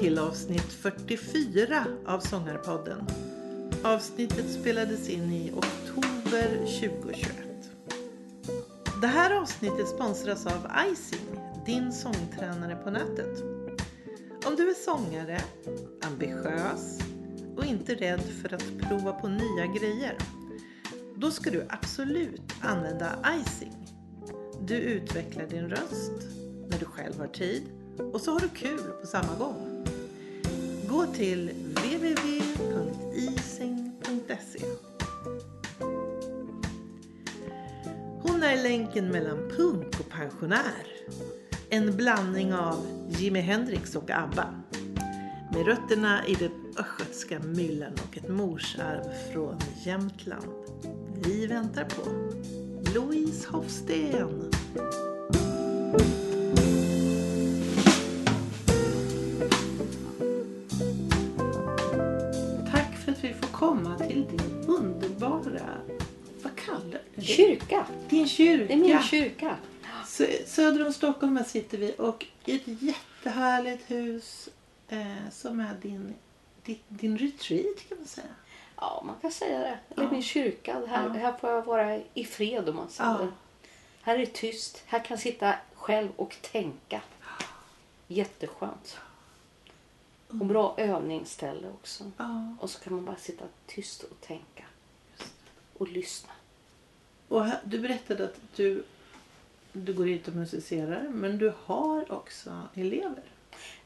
till avsnitt 44 av Sångarpodden. Avsnittet spelades in i oktober 2021. Det här avsnittet sponsras av Icing, din sångtränare på nätet. Om du är sångare, ambitiös och inte rädd för att prova på nya grejer, då ska du absolut använda Icing. Du utvecklar din röst när du själv har tid och så har du kul på samma gång. Gå till www.ising.se Hon är länken mellan punk och pensionär. En blandning av Jimi Hendrix och ABBA. Med rötterna i den östgötska myllan och ett morsarv från Jämtland. Vi väntar på Louise Hofsten. Kyrka. Din kyrka. Det är min kyrka. Sö- Söder om Stockholm här sitter vi och i ett jättehärligt hus eh, som är din, din, din retreat kan man säga. Ja, man kan säga det. Eller Ja. min kyrka. Här, Ja. här får jag vara i fred om man säger. Ja. Här är det tyst. Här kan jag sitta själv och tänka. Jätteskönt. Och bra övningsställe också. Och så kan man bara sitta tyst och tänka. Och lyssna. Och här, du berättade att du, du går hit och musicerar men du har också elever.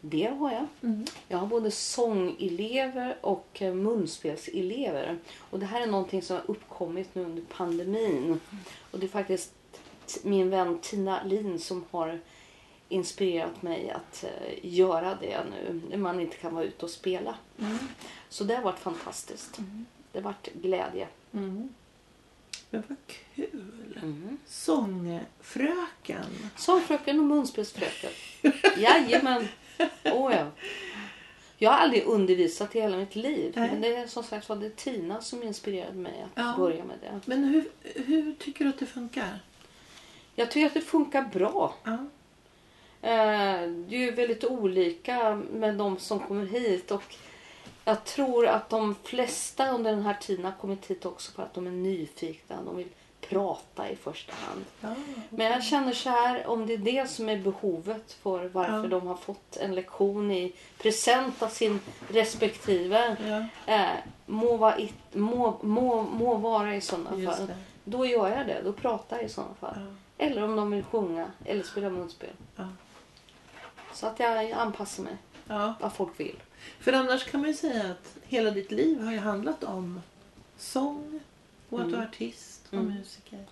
Det har jag. Jag har både sångelever och eh, munspelselever. Och det här är någonting som har uppkommit nu under pandemin. Och det är faktiskt min vän Tina Lin som har inspirerat mig att eh, göra det nu när man inte kan vara ute och spela. Så det har varit fantastiskt. Det har varit glädje. Men vad kul! Mm. Sångfröken. Sångfröken och munspelsfröken. Jajamän. Oh, ja. Jag har aldrig undervisat i hela mitt liv. Nej. Men det är som sagt var det Tina som inspirerade mig att Ja. börja med det. Men hur, hur tycker du att det funkar? Jag tycker att det funkar bra. Ja. Eh, Det är ju väldigt olika med de som kommer hit. Och jag tror att de flesta under den här tiden har kommit hit också för att de är nyfikna. De vill prata i första hand. Ja. Men jag känner så här, om det är det som är behovet för varför Ja. de har fått en lektion i present av sin respektive. Ja, Eh, må, vara i, må, må, må vara i sådana just fall. det. Då gör jag det. Då pratar jag i sådana fall. Eller om de vill sjunga eller spela munspel. Så att jag anpassar mig vad folk vill. För annars kan man ju säga att hela ditt liv har ju handlat om sång och att du är Mm. artist och Mm. musiker.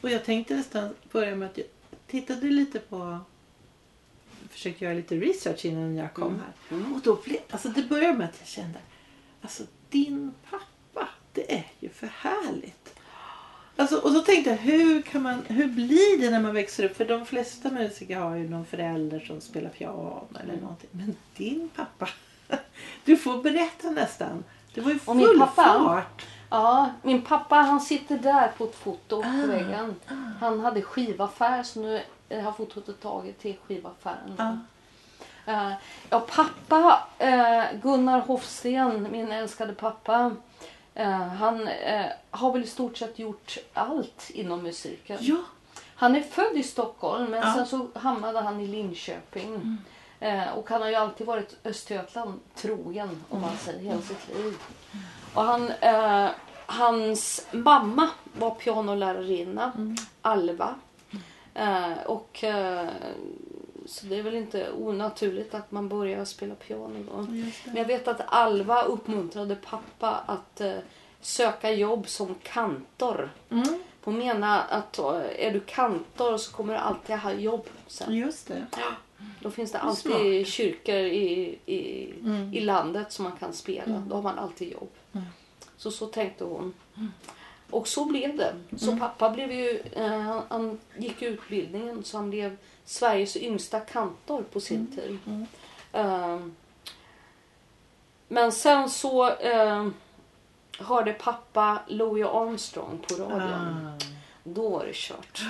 Och jag tänkte nästan börja med att jag tittade lite på försökte göra lite research innan jag kom Mm. här. Och då blev, alltså det började med att jag kände alltså din pappa, det är ju för härligt. Alltså, och så tänkte jag, hur, kan man, hur blir det när man växer upp? För de flesta musiker har ju någon förälder som spelar piano eller någonting. Men din pappa, du får berätta nästan. Det var ju Och min full pappa? fart. Ja, min pappa han sitter där på ett foto Ah. på väggen. Han hade skivaffär så nu har fotot tagit till skivaffären. Ja. Eh, ja, pappa eh, Gunnar Hofsten, min älskade pappa. eh, han har väl i stort sett gjort allt inom musiken. ja, Han är född i Stockholm men Ja. Mm. sen så hamnade han i Linköping. Eh, och han har ju alltid varit Östergötland trogen om man säger hela sitt liv. Och han, eh, hans mamma var pianolärarinna, Mm. Alva. Eh, och eh, så det är väl inte onaturligt att man börjar spela piano då. Men jag vet att Alva uppmuntrade pappa att eh, söka jobb som kantor. Mm, Hon menar att eh, är du kantor så kommer du alltid ha jobb sen. just det. Då finns det alltid smart. kyrkor i, i, Mm. i landet som man kan spela. Mm. Då har man alltid jobb. Mm. Så så tänkte hon. Och så blev det. Så pappa blev ju, eh, han, gick utbildningen så han blev Sveriges yngsta kantor på sin tid. Mm. Ehm, men sen så eh, hörde pappa Louis Armstrong på radion. Ah. Då var det kört.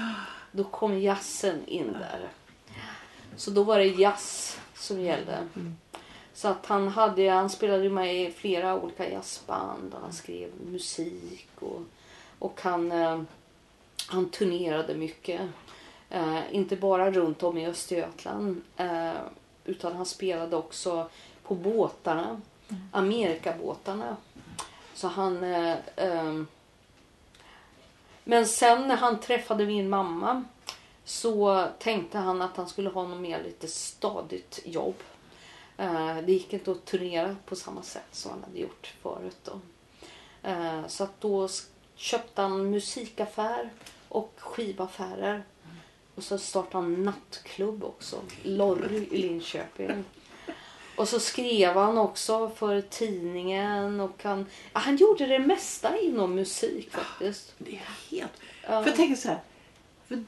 Då kom jazzen in där. Så då var det jazz som gällde. Så att han, hade, han spelade med i flera olika jazzband och han skrev musik och, och han, eh, han turnerade mycket. Eh, inte bara runt om i Östergötland eh, utan han spelade också på båtarna, Amerikabåtarna. Så han... Eh, eh, men sen när han träffade min mamma så tänkte han att han skulle ha något mer lite stadigt jobb. Eh, det gick inte att turnera på samma sätt som han hade gjort förut. Då. Eh, så att då köpte han musikaffär och skivaffärer. Och så startade han nattklubb också, Lorry i Linköping. Och så skrev han också för tidningen och han, ja, han gjorde det mesta inom musik faktiskt. Det är helt... För jag tänker så här.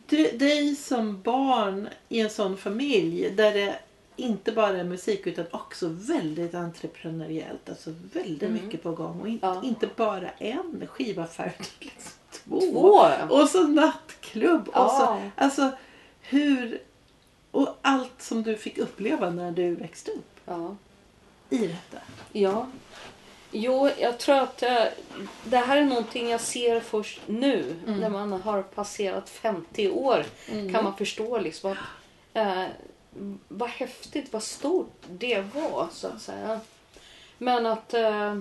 För dig som barn i en sån familj där det inte bara är musik utan också väldigt entreprenöriellt. Alltså väldigt Mm. mycket på gång. Och in, Ja. inte bara en skivaffär utan liksom två. Två! Och så nattklubb. Och så, Ja. alltså hur... Och allt som du fick uppleva när du växte upp Ja. i detta. Ja. Jo, jag tror att eh, det här är någonting jag ser först nu Mm. när man har passerat 50 år. Kan man förstå liksom att eh, vad häftigt, vad stort det var så att säga. Men att eh,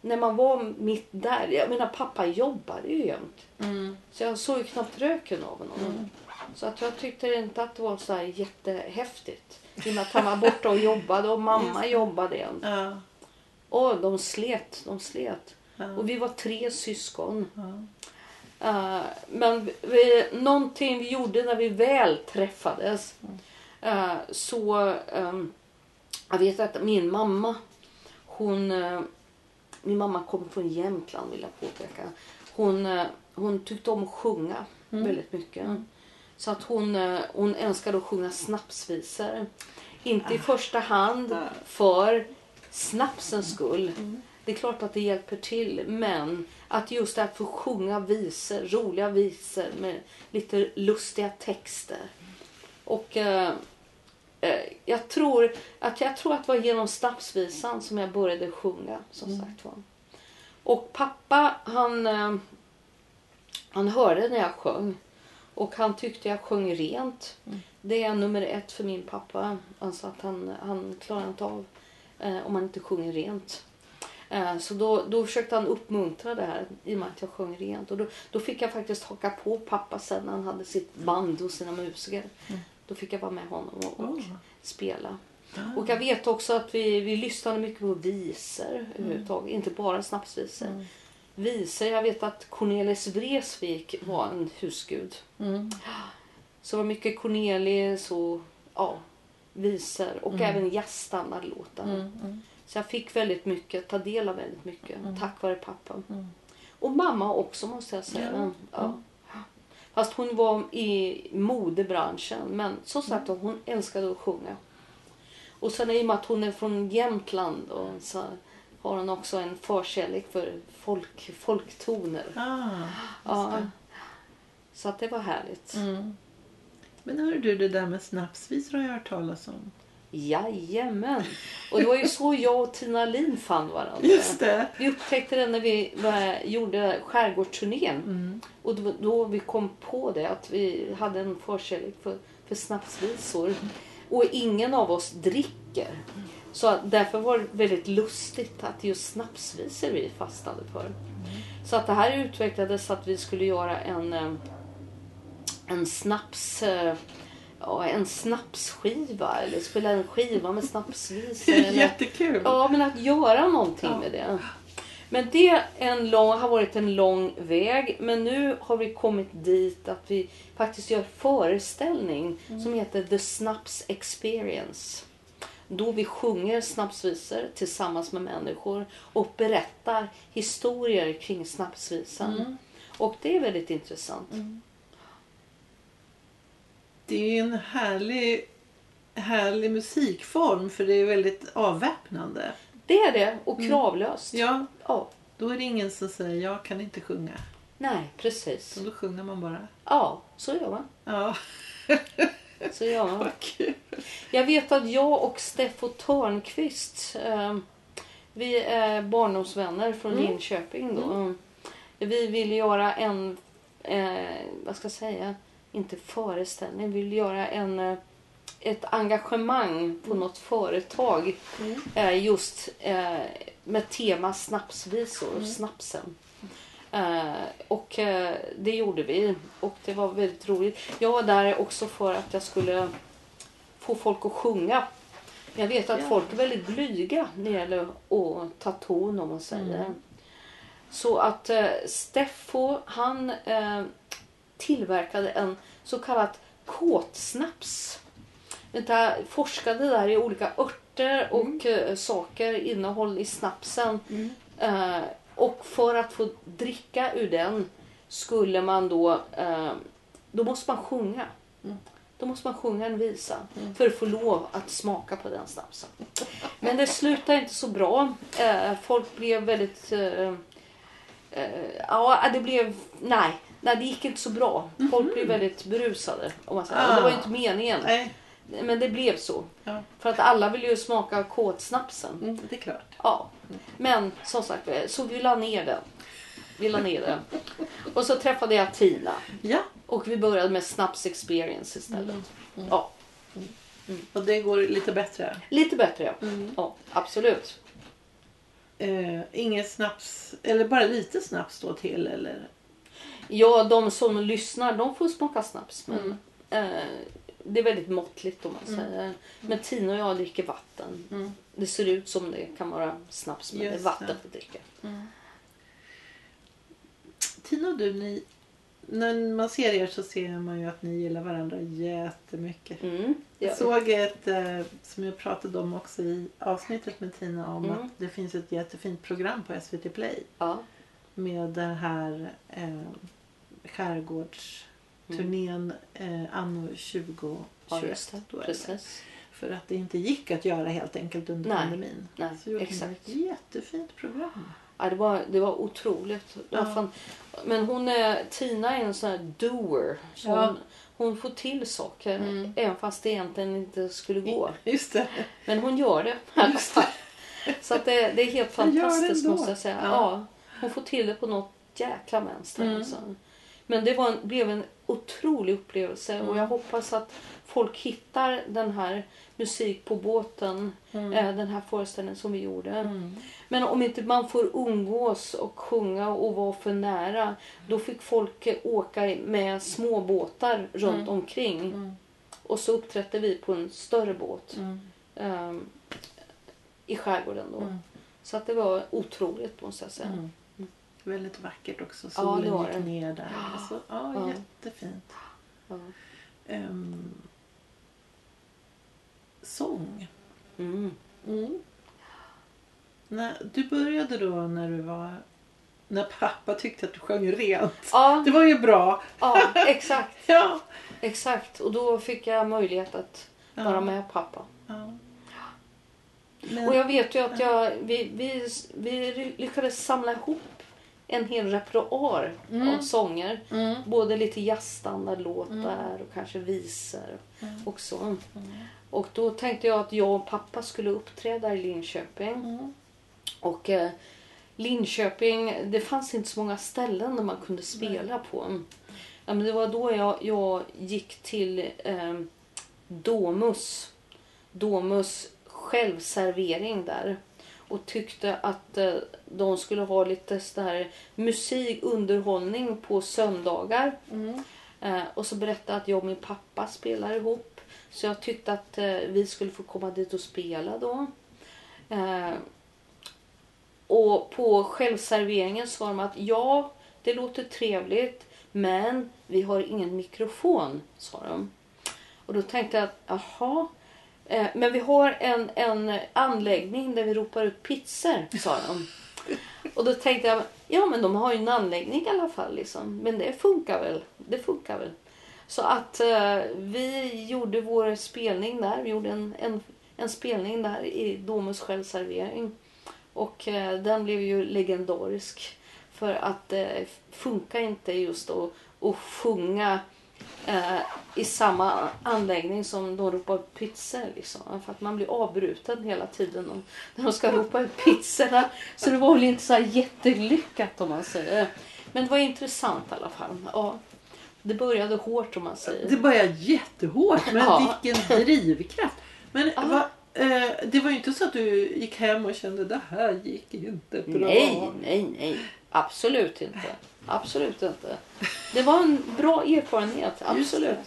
när man var mitt där, jag menar pappa jobbade ju jämt. Mm. Så jag såg ju knappt röken av honom. Så att jag tyckte inte att det var så här jättehäftigt. I och med att han var borta och jobbade och mamma jobbade jämt. Ja. Och de slet, de slet. Ja. Och vi var tre syskon. Ja. Eh, men vi, någonting vi gjorde när vi väl träffades. eh, så ehm, jag vet att min mamma, hon, eh, min mamma kommer från Jämtland vill jag påpeka. Hon, hon tyckte om att sjunga väldigt mycket. Så att hon, hon älskade att sjunga snapsvisor. Inte i första hand för snapsens skull. Det är klart att det hjälper till men att just att få sjunga visor, roliga visor med lite lustiga texter. Och eh, eh, jag, tror att, jag tror att det var genom snapsvisan som jag började sjunga. Som sagt var. Och pappa han, eh, han hörde när jag sjöng. Och han tyckte jag sjöng rent. Det är nummer ett för min pappa. Alltså att han, han klarar inte av om man inte sjunger rent. Eh, så då, då försökte han uppmuntra det här i och med att jag sjöng rent. Och då, då fick jag faktiskt haka på pappa sen när han hade sitt band och sina musiker. Då fick jag vara med honom och, och Oh. spela. Och jag vet också att vi, vi lyssnade mycket på visor överhuvudtaget. Inte bara snapsvisor. Visor. Jag vet att Cornelis Vreeswijk var en husgud. Mm. Så det var mycket Cornelis och ja, visor och även jazzstandardlåtar. Mm. Mm. Så jag fick väldigt mycket, ta del av väldigt mycket Mm. tack vare pappa. Och mamma också måste jag säga. Ja. Fast hon var i modebranschen. Men som sagt Mm. hon älskade att sjunga. Och sen i och med att hon är från Jämtland och så har hon också en förkärlek för folk, folktoner. Ah, Ja. Så att det var härligt. mm. Men hör du, det där med snapsvisor har jag hört talas om. Jajamän. Och det var ju så jag och Tina Lin fann varandra. Just det. Vi upptäckte det när vi var, gjorde skärgårdsturnén. Mm. Och var då vi kom på det att vi hade en förkärlek för, för snapsvisor. Och ingen av oss dricker. Så därför var det väldigt lustigt att just snapsvisor vi fastnade för. Så att det här utvecklades att vi skulle göra en, eh, en snaps... eh, en snapsskiva eller spela en skiva med snapsvisor. Jättekul. Ja, men att göra någonting Ja. med det. Men det en lång, har varit en lång väg. Men nu har vi kommit dit att vi faktiskt gör föreställning som heter The Snaps Experience. Då vi sjunger snapsvisor tillsammans med människor och berättar historier kring snapsvisan. Och det är väldigt intressant. Det är ju en härlig, härlig musikform för det är väldigt avväpnande. Det är det och kravlöst. Ja, Ja. då är det ingen som säger jag kan inte sjunga. Nej, precis. Så då sjunger man bara. Ja, så gör man. Ja. Så gör man. Jag vet att jag och Steffo Törnqvist, eh, vi är barndomsvänner från Mm. Linköping då. Vi ville göra en, eh, vad ska jag säga, inte föreställning, vi ville göra en, eh, ett engagemang på något företag Mm. eh, just eh, med tema snapsvisor, snapsen. Eh, och eh, det gjorde vi och det var väldigt roligt. Jag var där också för att jag skulle få folk att sjunga. Jag vet att Ja. folk är väldigt blyga när det gäller att ta ton om man säger. Mm. Så att eh, Steffo han eh, tillverkade en så kallad kåtsnaps. Vänta, forskade där i olika örter och eh, saker, innehåll i snapsen. Mm. Eh, och för att få dricka ur den skulle man då, eh, då måste man sjunga. Mm. Då måste man sjunga en visa Mm. för att få lov att smaka på den snapsen. Men det slutade inte så bra. Eh, folk blev väldigt... Eh, ja, det blev... Nej, nej, det gick inte så bra. Folk blev väldigt berusade. Om man säger. Och det var ju inte meningen. Nej, Men det blev så. ja. För att alla vill ju smaka kåtsnapsen. mm, det är klart. Ja, men som sagt så vi la ner den. Vi la ner den. Och så träffade jag Tina Ja, och vi började med Snaps Experience istället. Ja, och det går lite bättre. lite bättre ja. ja absolut. Eh, inget snaps, eller bara lite snaps då till eller? Ja, de som lyssnar de får smaka snaps. Men eh, det är väldigt måttligt om man säger. Men Tina och jag dricker vatten. Mm. Det ser ut som det kan vara snaps men det är vatten det. vi dricker. Tina och du, ni, när man ser er så ser man ju att ni gillar varandra jättemycket. Mm, Jag vi. såg ett eh, som jag pratade om också i avsnittet med Tina om Mm. att det finns ett jättefint program på SVT Play Ja. med den här eh, skärgårdsturnén eh, anno 2021. ja, just det. då det. Precis. För att det inte gick att göra helt enkelt under Nej, pandemin. nej, så gjorde exakt. ett jättefint program. Ja, det, var, det var otroligt. Det Ja. fan, men hon är, Tina är en sån här doer. Så Ja. hon, hon får till saker Mm. även fast det egentligen inte skulle gå. Just det. Men hon gör det alla fall. Så att det, det är helt det fantastiskt måste jag säga. Ja. Ja. hon får till det på något jäkla vänster. Mm. Alltså. Men det var en, blev en otrolig upplevelse och Mm. jag hoppas att folk hittar den här musik på båten, Mm. eh, den här föreställningen som vi gjorde. Mm. Men om inte man får umgås och sjunga och vara för nära då fick folk eh, åka med små båtar runt Mm. omkring. Mm. Och så uppträdde vi på en större båt ehm, i skärgården då. Så att det var otroligt måste jag säga. Mm. Väldigt vackert också. Ja, Solen var gick ner där. Alltså, ja, Ja. Jättefint. Ja. Ehm, sång. Mm. När, du började då när du var... När pappa tyckte att du sjöng rent. Ja, Det var ju bra. ja, exakt. Ja. Exakt. Och då fick jag möjlighet att Ja. vara med pappa. ja. Men, Och jag vet ju att jag, vi, vi, vi lyckades samla ihop en hel repertoar Mm. av sånger. mm. Både lite jazzstandardlåtar och kanske visor Mm. också. Och då tänkte jag att jag och pappa skulle uppträda i Linköping. Mm. Och eh, Linköping, det fanns inte så många ställen där man kunde spela på. Ja, men det var då jag, jag gick till eh, Domus. Domus självservering där. Och tyckte att eh, de skulle ha lite så här musik, underhållning på söndagar. Mm. Eh, och så berättade att jag och min pappa spelar ihop. Så jag tyckte att eh, vi skulle få komma dit och spela då. Och på självserveringen sa de att ja, det låter trevligt men vi har ingen mikrofon, sa de. Och då tänkte jag att jaha, eh, men vi har en, en anläggning där vi ropar ut pizzor, sa de. Och då tänkte jag, ja men de har ju en anläggning i alla fall liksom. Men det funkar väl, det funkar väl. Så att eh, vi gjorde vår spelning där, vi gjorde en, en, en spelning där i Domus självservering. Och eh, den blev ju legendarisk. För att det eh, funkar inte just att, att sjunga eh, i samma anläggning som de ropar pizzor. Liksom. För att man blir avbruten hela tiden om- när de ska ropa ut pizzorna. Så det var väl inte så här jättelyckat om man säger. Men det var intressant i alla fall. Ja, det började hårt om man säger. Det började jättehårt, men Ja. vilken drivkraft. Men Ja. va, eh, det var ju inte så att du gick hem och kände det här gick inte bra. Nej, nej, nej. Absolut inte. Absolut inte. Det var en bra erfarenhet. Absolut.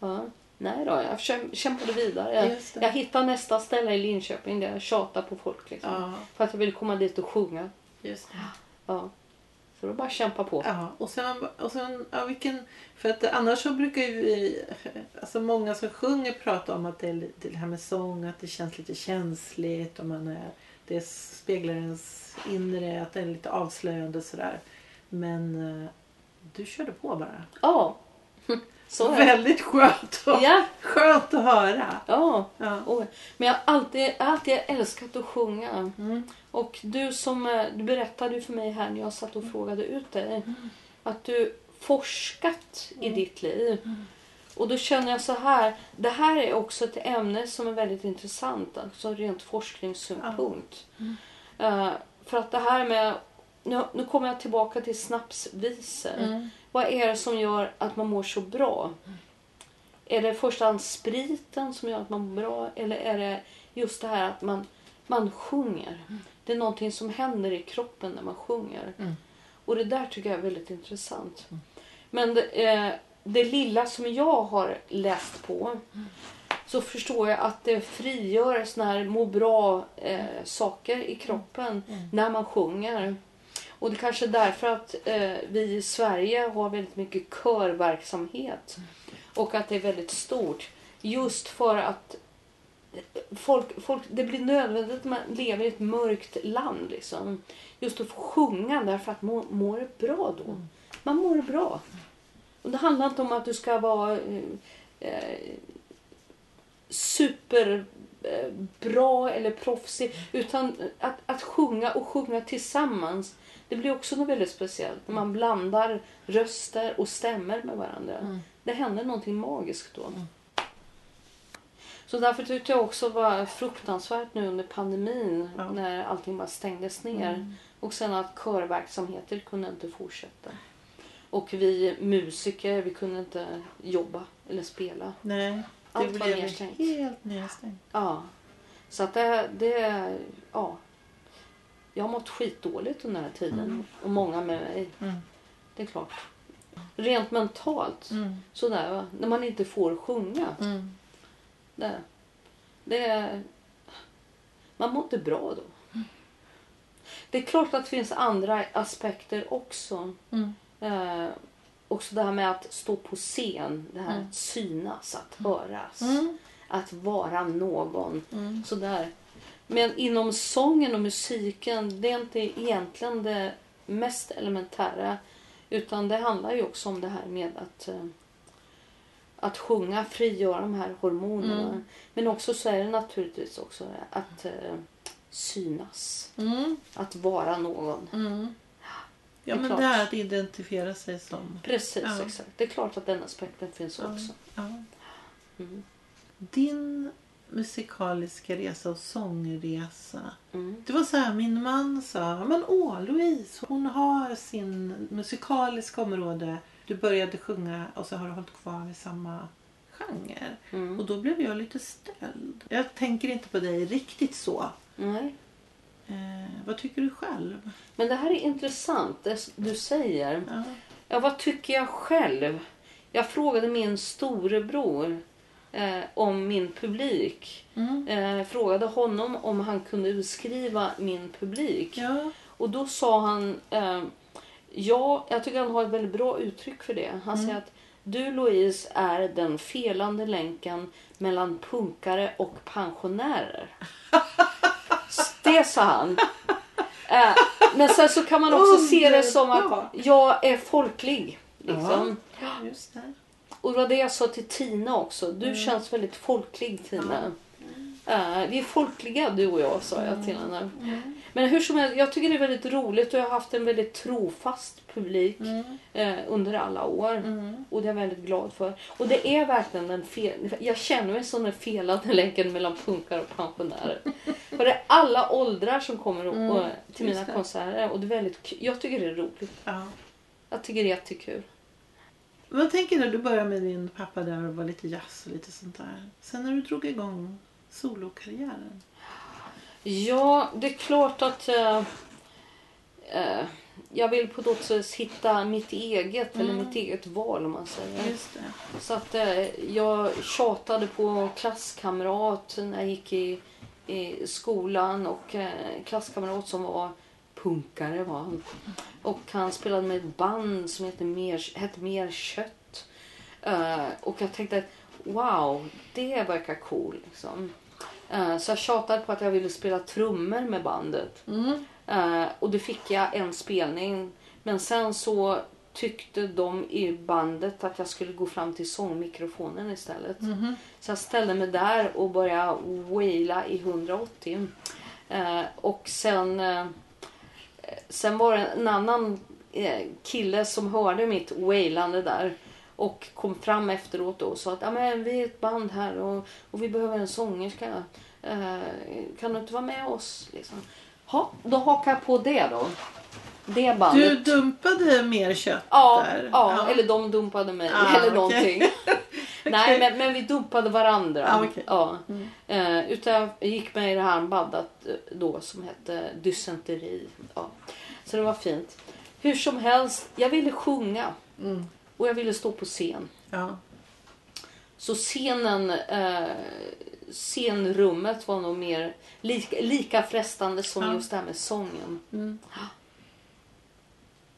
Ja. Nej då, jag käm- kämpade vidare. Jag, jag hittade nästa ställe i Linköping där jag tjatade på folk. Liksom, Ja, För att jag ville komma dit och sjunga. just det. Ja. Så var bara kämpa på. Ja, och sen, och sen ja, vilken, för att annars så brukar ju vi, alltså många som sjunger prata om att det, är, det här med sång, att det känns lite känsligt och man är, det speglar ens inre, att det är lite avslöjande sådär. Men eh, du körde på bara. Ja. Så. Väldigt skönt, att- Ja. skönt att höra. ja. Ja. Och, men jag har alltid, alltid älskat att sjunga. Mm. Och du som eh, du berättade för mig här när jag satt och frågade ut dig att du forskat i ditt liv. Och då känner jag så här, det här är också ett ämne som är väldigt intressant, alltså rent forskningssynpunkt. Eh, för att det här med, nu, nu kommer jag tillbaka till snapsvisor. Mm. Vad är det som gör att man mår så bra? Är det i första hand spriten som gör att man mår bra? Eller är det just det här att man, man sjunger? Det är någonting som händer i kroppen när man sjunger. Mm. Och det där tycker jag är väldigt intressant. Men det, eh, det lilla som jag har läst på så förstår jag att det frigör såna här må bra eh, saker i kroppen när man sjunger. Och det kanske är därför att eh, vi i Sverige har väldigt mycket körverksamhet. Och att det är väldigt stort. Just för att eh, folk, folk, det blir nödvändigt att man lever i ett mörkt land. Liksom. Just att få sjunga därför att man mår bra då. Man mår bra. Och det handlar inte om att du ska vara eh, eh super bra eller proffsig. Utan att, att sjunga och sjunga tillsammans. Det blir också något väldigt speciellt. När man blandar röster och stämmer med varandra. Mm. Det händer någonting magiskt då. Så därför tyckte jag också var fruktansvärt nu under pandemin. Ja. När allting bara stängdes ner. Mm. Och sen att körverksamheter kunde inte fortsätta. Och vi musiker, vi kunde inte jobba eller spela. Nej, det Allt var blev nedstängt. helt nedstängt. Ja. Så att det, det, ja. Jag har mått skitdåligt under den här tiden. Mm. Och många med mig. Mm. Det är klart. Rent mentalt. Mm. Sådär. När man inte får sjunga. Mm. Det, det, man mår inte bra då. Det är klart att det finns andra aspekter också. Mm. Eh, också det här med att stå på scen. Det här Mm. att synas, att höras. Mm. Att vara någon. Mm. Sådär. Men inom sången och musiken, det är inte egentligen det mest elementära. Utan det handlar ju också om det här med att, eh, att sjunga, frigöra de här hormonerna. Mm. Men också så är det naturligtvis också att eh, synas. Mm. Att vara någon. Ja, Det men klart. det är att identifiera sig som... Precis, Ja. exakt. Det är klart att den aspekten finns Ja. också. Mm. Din musikaliska resa och sångresa. Mm. Det var så här, min man sa, men åh Louise, hon har sin musikaliska område. Du började sjunga och så har du hållit kvar vid samma genre. Mm. Och då blev jag lite ställd. Jag tänker inte på dig riktigt så. Nej. Eh, vad tycker du själv? Men det här är intressant, det du säger. Ja. Ja, vad tycker jag själv? Jag frågade min storebror eh, om min publik. Mm. Eh, frågade honom om han kunde beskriva min publik. Ja. Och då sa han, eh, ja, jag tycker han har ett väldigt bra uttryck för det. Han säger att du Louise är den felande länken mellan punkare och pensionärer. det sa han. Eh, men sen så kan man också se det som att jag är folklig. Liksom. ja, just det. Och det var det jag sa till Tina också. Du känns väldigt folklig Tina. Eh, vi är folkliga du och jag sa jag till henne. Men hur som helst, jag tycker det är väldigt roligt och jag har haft en väldigt trofast publik Mm. eh, under alla år. Mm. Och det är jag väldigt glad för. Och det är verkligen den fel... Jag känner mig som den felade länken mellan punkare och pensionärer. för det är alla åldrar som kommer och, Mm, och, till mina konserter. Och det är väldigt. Jag tycker det är roligt. Ja. Jag tycker det är jättekul. Vad tänker du? Du började med din pappa där och var lite jazz och lite sånt där. Sen när du drog igång solokarriären. Ja, det är klart att eh, jag vill på något sätt hitta mitt eget, eller Mm. mitt eget val om man säger. Så att eh, jag tjatade på klasskamrat när jag gick i, i skolan och klasskamrat som var punkare var han. Och han spelade med ett band som hette Mer, hette Mer kött. Och jag tänkte att wow, det verkar cool liksom. Eh, så jag tjatade på att jag ville spela trummor med bandet. Mm. Eh, och det fick jag en spelning. Men sen så tyckte de i bandet att jag skulle gå fram till sångmikrofonen istället. Mhm. Så jag ställde mig där och började waila i 180. Eh, och sen, sen var det en annan kille som hörde mitt wailande där och kom fram efteråt och sa att ah, men vi är ett band här och, och vi behöver en sångerska. Eh, kan du inte vara med oss? Liksom. Ha, då hakar jag på det då. Det bandet. Du dumpade mer kött Ja, där? ja, eller de dumpade mig. Ah, eller någonting. Nej, men, men vi dumpade varandra. Ah, okej. ja. Mm. Eh, utan jag gick med i det här bandet eh, då som hette Dysenteri. Ja. Så det var fint. Hur som helst, jag ville sjunga Mm. Och jag ville stå på scen. Ja. Så scenen, eh, scenrummet var nog mer lika, lika frestande som Ja. just det här med sången. Mm.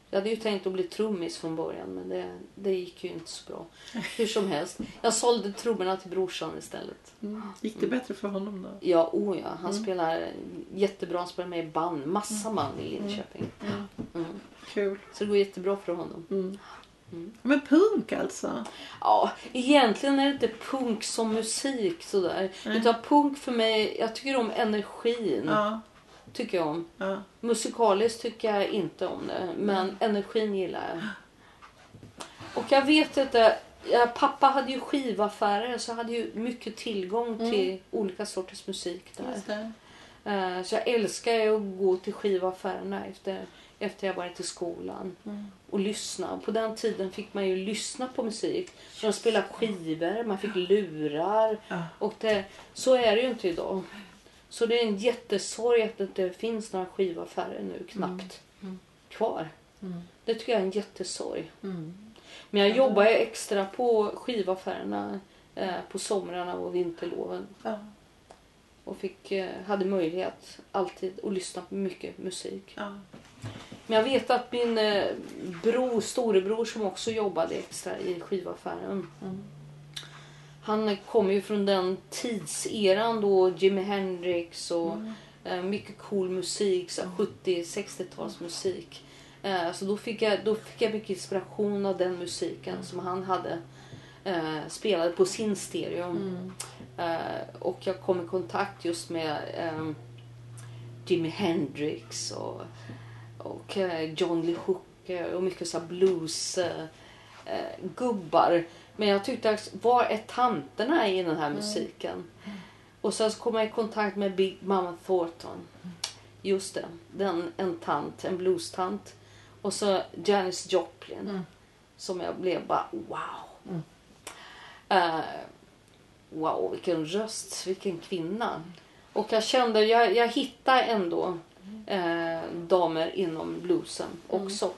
Jag hade ju tänkt att bli trummis från början men det, det gick ju inte så bra. Hur som helst. Jag sålde trummorna till brorsan istället. Mm. Gick det bättre för honom då? Ja, oh ja. Han Mm. spelar jättebra. Han spelar med i band. Massa band i Linköping. Mm. Mm. Kul. Så det går jättebra för honom. Mm. Mm. Men punk alltså? Ja, egentligen är det inte punk som musik sådär. Nej. Utan punk för mig, jag tycker om energin. Ja. Tycker jag om. ja. Musikaliskt tycker jag inte om det. Men energin gillar jag. Och jag vet inte. Pappa hade ju skivaffärer så jag hade ju mycket tillgång till olika sorters musik där. Eh, Så jag älskar att gå till skivaffärerna efter, efter jag varit i skolan Mm. och lyssna. På den tiden fick man ju lyssna på musik. De spelade skivor, man fick lurar. Och det, så är det ju inte idag. Så det är en jättesorg att det inte finns några skivaffärer nu knappt Mm. kvar. Mm. Det tycker jag är en jättesorg. Men jag Ja. jobbar ju extra på skivaffärerna eh, på somrarna och vinterloven. Och fick, eh, hade möjlighet alltid att lyssna på mycket musik. Ja. Men jag vet att min eh, bror, storebror som också jobbade extra i skivaffären. Mm. Han kommer ju från den tidseran då Jimi Hendrix och Mm. eh, mycket cool musik, så här 70-60-talsmusik. Eh, så då fick, jag, då fick jag mycket inspiration av den musiken som han hade eh, spelade på sin stereo. Mm. Eh, och jag kom i kontakt just med eh, Jimi Hendrix och, och eh, John Lee Hooker och mycket så här blues eh, eh. Men jag tyckte, var är tanterna i den här musiken? Och sen så kom jag i kontakt med Big Mama Thornton. Just det, den, en tant, en blues-tant. Och så Janis Joplin. Mm. Som jag blev bara wow. Mm. Eh, wow, vilken röst, vilken kvinna. Och jag kände, jag, jag hittade ändå eh, damer inom bluesen också.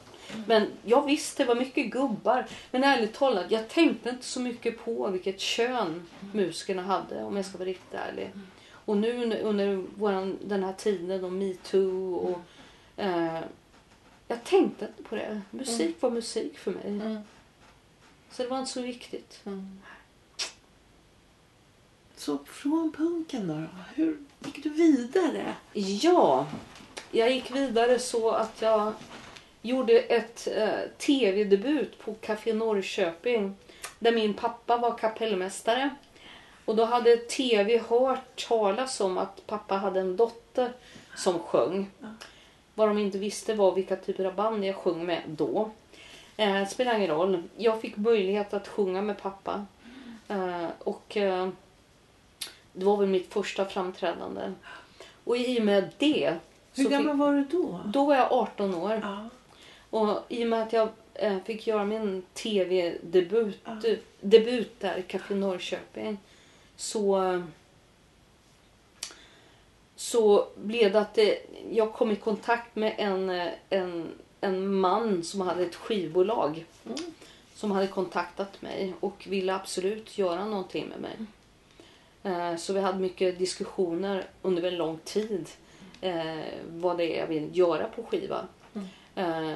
Men jag visste det var mycket gubbar. Men ärligt talat, jag tänkte inte så mycket på vilket kön musikerna hade om jag ska vara riktigt ärlig. Och nu under- våran, den här tiden och metoo och eh, jag tänkte inte på det. Musik var musik för mig. Mm. Så det var inte så viktigt. Mm. Så från punken då? Hur gick du vidare? Ja, jag gick vidare så att jag gjorde ett eh, tv-debut på Café Norrköping där min pappa var kapellmästare. Och då hade tv hört talas om att pappa hade en dotter som sjöng. Vad de inte visste var vilka typer av band jag sjöng med då. Eh, spelar ingen roll. Jag fick möjlighet att sjunga med pappa. Eh, och eh, det var väl mitt första framträdande. Och i och med det. Hur gammal fick, var du då? då var jag 18 år. Ja. Och i och med att jag eh, fick göra min tv-debut Ja. debut där i Café Norrköping så så blev det att det, jag kom i kontakt med en, eh, en, en man som hade ett skivbolag Mm. som hade kontaktat mig och ville absolut göra någonting med mig. Eh, Så vi hade mycket diskussioner under väldigt lång tid eh, vad det är jag vill göra på skiva. Eh,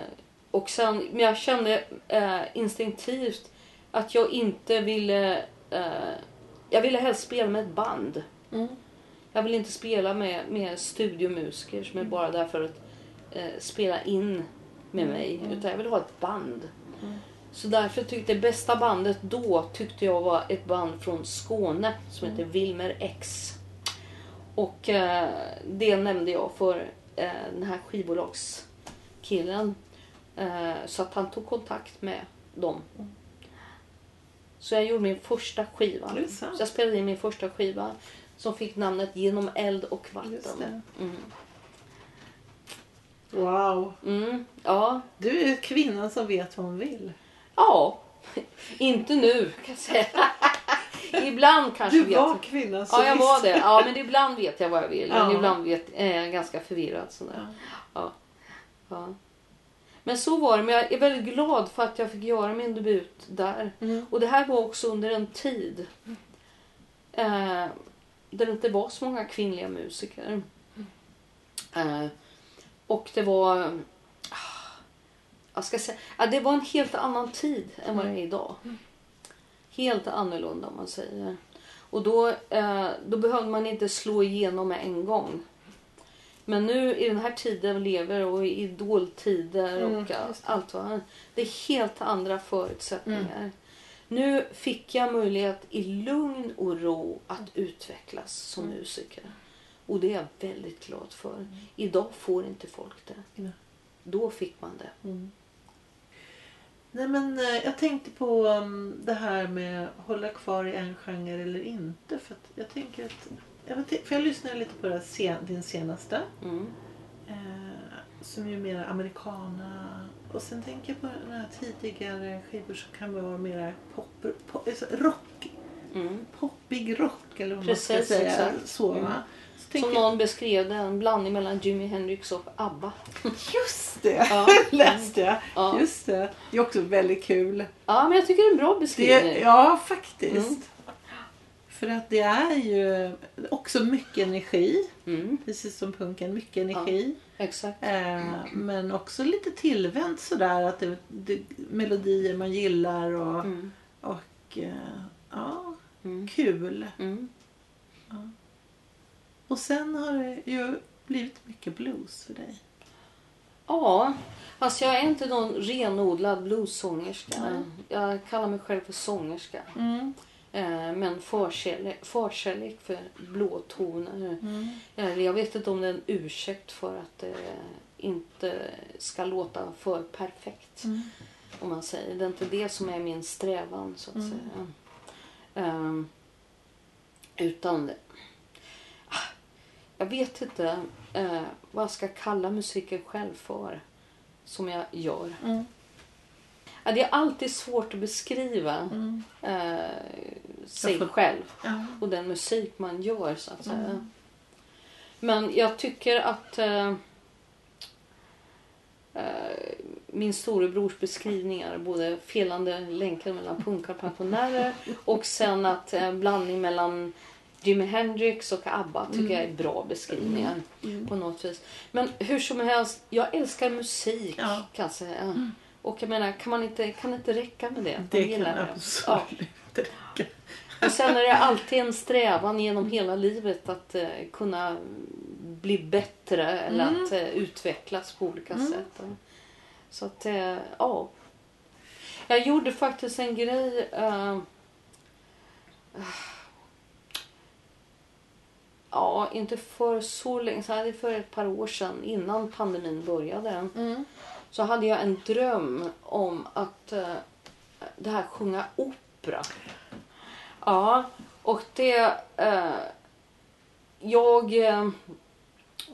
och sen, men jag kände eh, instinktivt att jag inte ville... Eh, jag ville helst spela med ett band. Mm. Jag vill inte spela med, med studiomusiker som är bara där för att eh, spela in med mig. Utan jag vill ha ett band. Så därför tyckte det bästa bandet då tyckte jag var ett band från Skåne som heter Wilmer X. Och eh, det nämnde jag för eh, den här skivbolagskillen. Eh, så att han tog kontakt med dem. Så jag gjorde min första skiva. Så jag spelade in min första skiva som fick namnet Genom eld och vatten. Mm. Wow. Mm, ja. Du är kvinnan som vet vad hon vill. Ja, inte nu kan jag säga. Ibland kanske Du vet var kvinnan som Ja, jag var det. Ja, men ibland vet jag vad jag vill. Men Ja. ibland vet, är jag ganska förvirrad. Sådär. Ja. Ja. Ja. Men så var det. Men jag är väldigt glad för att jag fick göra min debut där. Mm. Och det här var också under en tid eh, där det inte var så många kvinnliga musiker. Eh, och det var... Jag ska säga, ja, det var en helt annan tid än vad det är idag. Helt annorlunda om man säger. Och då, eh, då behövde man inte slå igenom med en gång. Men nu i den här tiden vi lever och i idoltider Mm, och allt vad det är helt andra förutsättningar. Nu fick jag möjlighet i lugn och ro att utvecklas som musiker. Och det är jag väldigt glad för. Idag får inte folk det. Då fick man det. Mm. Nej men eh, jag tänkte på um, det här med hålla kvar i en genre eller inte. För jag tänker att... Jag, vet, för jag lyssnade lite på det sen, din senaste. Mm. Eh, som ju är mer americana. Och sen tänker jag på den här tidigare skivor som kan vara mer pop, pop, alltså rock. Mm. Poppig rock eller vad Precis, man ska säga. exakt. Så, Mm. tänker Som någon beskrev det, en blandning mellan Jimi Hendrix och ABBA. Just det! Ja. läste jag. Ja. Just det. Det är också väldigt kul. Ja, men jag tycker det är en bra beskrivning. Det, ja, faktiskt. Mm. För att det är ju också mycket energi. Mm, Precis som punken. Mycket energi. exakt. Eh, men också lite tillvänt sådär. Att det, det, melodier man gillar och, Mm, och eh, ja, mm, kul. mm. Och sen har det ju blivit mycket blues för dig. Ja, alltså jag är inte någon renodlad bluessångerska. Nej. Jag kallar mig själv för sångerska. Mm. Eh, men förkärlek, förkärlek för blåtoner. Mm. Eller jag vet inte om det är en ursäkt för att det inte ska låta för perfekt. Mm. Om man säger. Det är inte det som är min strävan så att Mm. säga. Ehm, utan... Ah, Jag vet inte eh, vad jag ska kalla musiken själv för. Som jag gör. Mm. Ja, det är alltid svårt att beskriva Mm. eh, sig får- själv Ja. och den musik man gör så att säga. Mm. Men jag tycker att eh, min storebrors beskrivningar, både felande länken mellan punkar och pensionärer och sen att eh, blandning mellan Jimi Hendrix och ABBA tycker jag är bra beskrivningar Mm. på något vis. Men hur som helst, jag älskar musik Ja. kan jag säga. Och jag menar, kan man inte, kan det inte räcka med det? Det kan Ja. absolut räcka. Och sen är det alltid en strävan genom hela livet att eh, kunna bli bättre eller Mm. att eh, utvecklas på olika Mm. sätt. Så att, eh, ja. Jag gjorde faktiskt en grej. Eh, ja, inte för så länge sedan, det för ett par år sedan innan pandemin började. Mm. Så hade jag en dröm om att eh, det här sjunga opera. Ja, och det... Eh, jag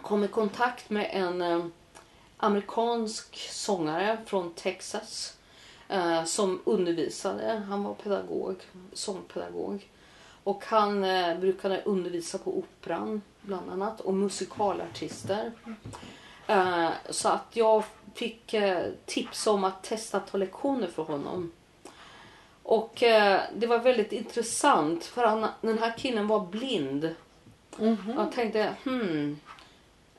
kom i kontakt med en amerikansk sångare från Texas eh, som undervisade. Han var pedagog, sångpedagog. Och han eh, brukade undervisa på Operan bland annat och musikalartister. Eh, så att jag fick eh, tips om att testa att ta lektioner för honom. Och eh, det var väldigt intressant för han, den här killen var blind. Mhm. Jag tänkte, hmm.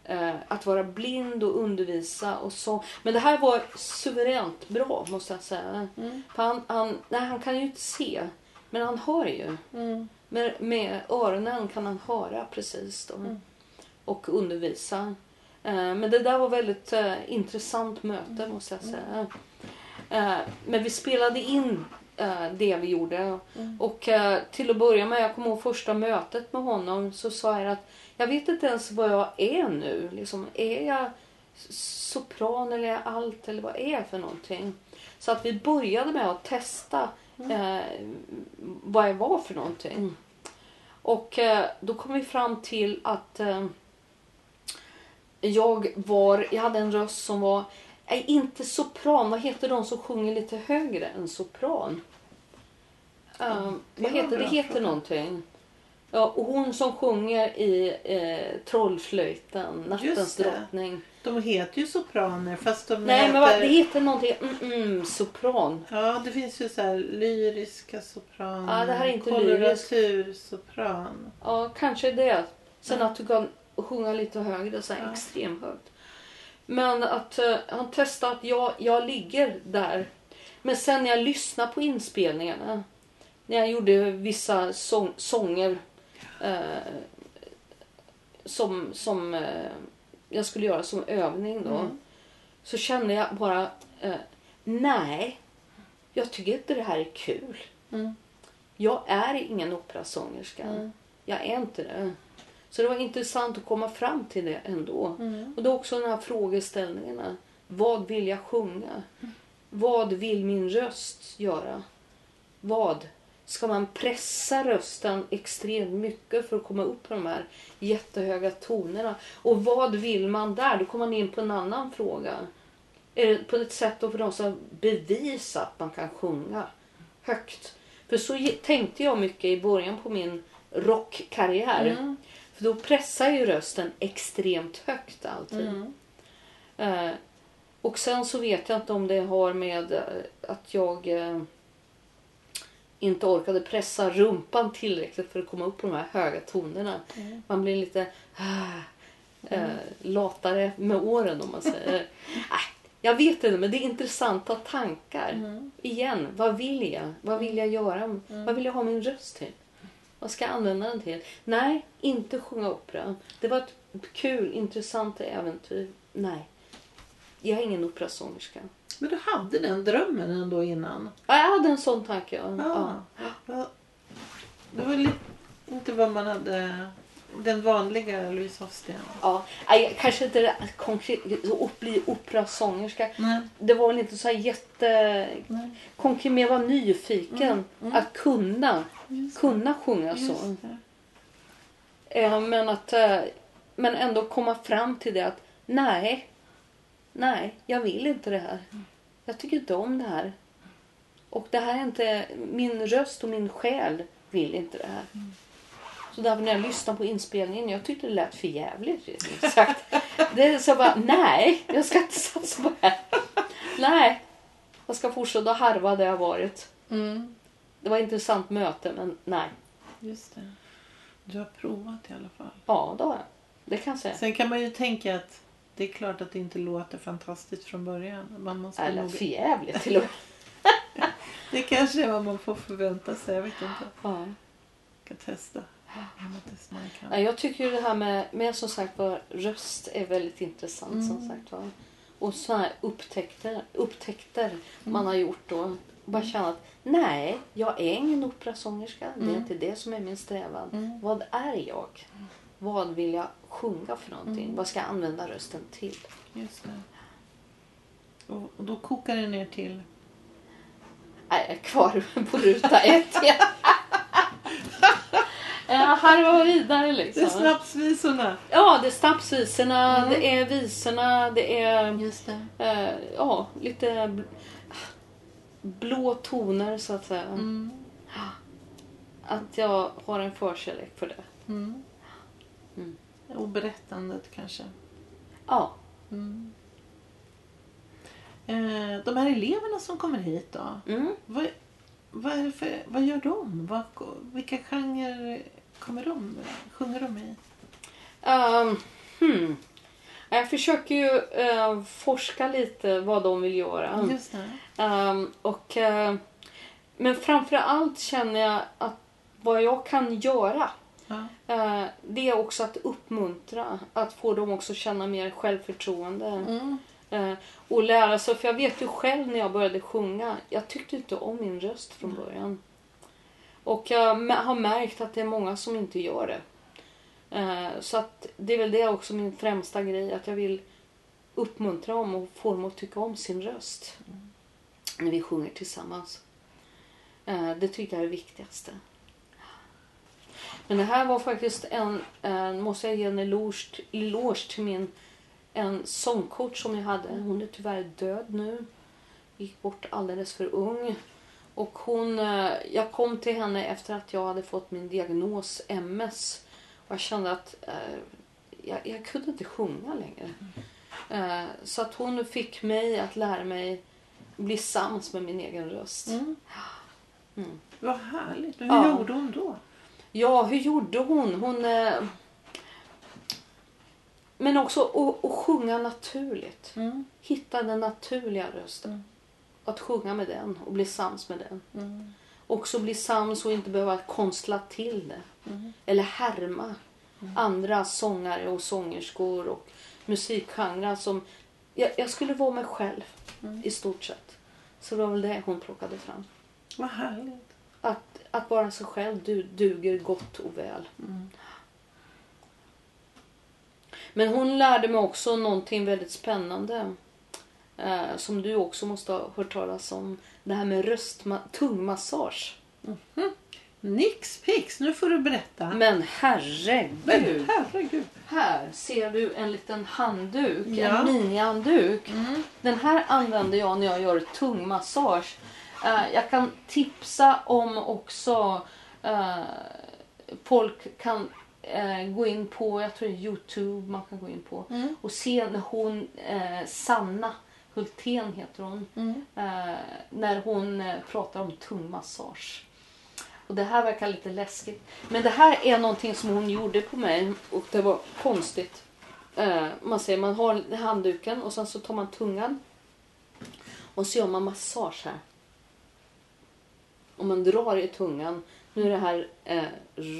Eh, att vara blind och undervisa och så. Men det här var suveränt bra måste jag säga. Mm. För han, han, nej, han kan ju inte se. Men han hör ju. Mm. Med, med öronen kan han höra precis då. Mm. Och undervisa. Eh, men det där var väldigt eh, intressant möte måste jag säga. Eh, men vi spelade in det vi gjorde. Mm. Och till att börja med, jag kommer ihåg första mötet med honom så sa jag att jag vet inte ens vad jag är nu. Liksom, är jag sopran eller är jag allt eller vad är jag för någonting? Så att vi började med att testa eh, vad jag var för någonting. Och eh, då kom vi fram till att eh, jag var, jag hade en röst som var, nej, inte sopran, vad heter de som sjunger lite högre än sopran? Um, vad heter det? heter fråga. någonting. Ja, och hon som sjunger i eh, Trollflöjten, Nattens drottning. De heter ju sopraner fast de Nej, heter... men vad, det heter någonting, mm, mm, sopran. Ja, det finns ju så här lyriska sopraner. Ja, det här är inte lyriskt. Ja, kanske det. Sen Ja. att du kan sjunga lite högre, så här Ja. extremt högt. Men att eh, han testade att jag, jag ligger där. Men sen när jag lyssnade på inspelningarna, när jag gjorde vissa sång, sånger eh, som, som eh, jag skulle göra som övning då. Mm. Så kände jag bara, eh, nej, jag tycker inte det här är kul. Mm. Jag är ingen operasångerska. Mm. Jag är inte det. Så det var intressant att komma fram till det ändå. Mm. Och då också de här frågeställningarna. Vad vill jag sjunga? Vad vill min röst göra? Vad? Ska man pressa rösten extremt mycket för att komma upp på de här jättehöga tonerna? Och vad vill man där? Då kommer man in på en annan fråga. Är det på ett sätt då för de som bevisa att man kan sjunga högt? För så tänkte jag mycket i början på min rockkarriär. Mm. För då pressar ju rösten extremt högt alltid. Mm. Eh, och sen så vet jag inte om det har med eh, att jag eh, inte orkade pressa rumpan tillräckligt för att komma upp på de här höga tonerna. Mm. Man blir lite ah, eh, latare med åren om man säger. äh, jag vet inte men det är intressanta tankar. Mm. Igen, vad vill jag? Vad vill jag göra? Mm. Vad vill jag ha min röst till? Vad ska jag använda den till? Nej, inte sjunga opera. Det var ett kul, intressant äventyr. Nej, jag är ingen operasångerska. Men du hade den drömmen ändå innan? Ja, jag hade en sån tanke. Ja. Ja. Det var lite, inte vad man hade... Den vanliga Louise Hofsten. Ja. Nej, kanske inte det konkret, att bli operasångerska. Nej. Det var väl inte så jätte... Nej. Konkret, men jag var nyfiken Mm, mm. att kunna, Just, kunna sjunga så. just det. Eh, Men, att, eh, men ändå komma fram till det att nej, nej, jag vill inte det här. Jag tycker inte om det här. Och det här är inte, min röst och min själ vill inte det här. Så därför när jag lyssnade på inspelningen, jag tyckte det lät för jävligt. sagt. Det är så bara, nej, jag ska inte satsa på det här. Nej, jag ska fortsätta harva där jag varit. Mm. Det var ett intressant möte, men nej. Just det. Du har provat i alla fall. Ja, det har jag. Det kan jag säga. Sen kan man ju tänka att det är klart att det inte låter fantastiskt från början. Man måste Eller nog... för jävligt till och med. Det kanske är vad man får förvänta sig. Jag vet inte. Ja. Jag ska testa. Vad jag tycker ju det här med, med som sagt var röst är väldigt intressant. Mm. som sagt var. Och sådana här upptäckter, upptäckter Mm. man har gjort då. Bara känna att nej, jag är ingen operasångerska. Det är Mm. inte det som är min strävan. Mm. Vad är jag? Vad vill jag sjunga för någonting? Mm. Vad ska jag använda rösten till? Just det. Och, och då kokar det ner till... Nej, jag är kvar på ruta ett. Ja. Jag harvar vidare liksom. Det är snapsvisorna. Ja, det är snapsvisorna, Mm. det är visorna, det är Just det. eh, ja, lite bl- blå toner så att säga. Mm. Att jag har en förkärlek för det. Mm. Mm. Och berättandet kanske. Ja. Mm. Eh, de här eleverna som kommer hit då. Mm. Vad, vad, för, vad gör de? Vad, vilka genrer kommer de, sjunger de i? Ehm, hmm. Jag försöker ju eh, forska lite vad de vill göra. Just det. Ehm, och, eh, men framför allt känner jag att vad jag kan göra Ja. eh, det är också att uppmuntra. Att få dem också känna mer självförtroende. Mm. Eh, och lära sig. För jag vet ju själv när jag började sjunga. Jag tyckte inte om min röst från början. Och jag har märkt att det är många som inte gör det. Eh, så att det är väl det också min främsta grej. Att jag vill uppmuntra dem och få dem att tycka om sin röst. När vi sjunger tillsammans. Det tycker jag är det viktigaste. Men det här var faktiskt en, en måste jag ge en eloge, eloge till min en sångcoach som jag hade. Hon är tyvärr död nu. Gick bort alldeles för ung. Och hon, eh, jag kom till henne efter att jag hade fått min diagnos MS. Och jag kände att eh, jag, jag kunde inte sjunga längre. Eh, så att hon fick mig att lära mig bli sams med min egen röst. Mm. Mm. Vad härligt. Men hur Ja. gjorde hon då? Ja, hur gjorde hon? Hon... Eh... Men också att, sjunga naturligt. Mm. Hitta den naturliga rösten. Mm. Att sjunga med den och bli sams med den. Mm. Också bli sams och inte behöva konstla till det. Mm. Eller härma andra sångare och sångerskor och musikgenrer som... Jag, jag skulle vara mig själv Mm. i stort sett. Så det var väl det hon plockade fram. Vad härligt. Att, att vara sig själv du, duger gott och väl. Mm. Men hon lärde mig också någonting väldigt spännande. Eh, som du också måste ha hört talas om. Det här med röstma- tungmassage. Nix pix, nu får du berätta. Men herregud! Men herregud. Här ser du en liten handduk, Ja. en minihandduk. Mm. Den här använder jag när jag gör tungmassage. Eh, jag kan tipsa om också eh, folk kan eh, gå in på, jag tror Youtube man kan gå in på Mm. och se när hon, Sanna Hultén heter hon, Mm. när hon pratar om tungmassage. Och det här verkar lite läskigt. Men det här är någonting som hon gjorde på mig och det var konstigt. Man säger man har handduken och sen så tar man tungan och så gör man massage här. Och man drar i tungan. Nu är det här eh,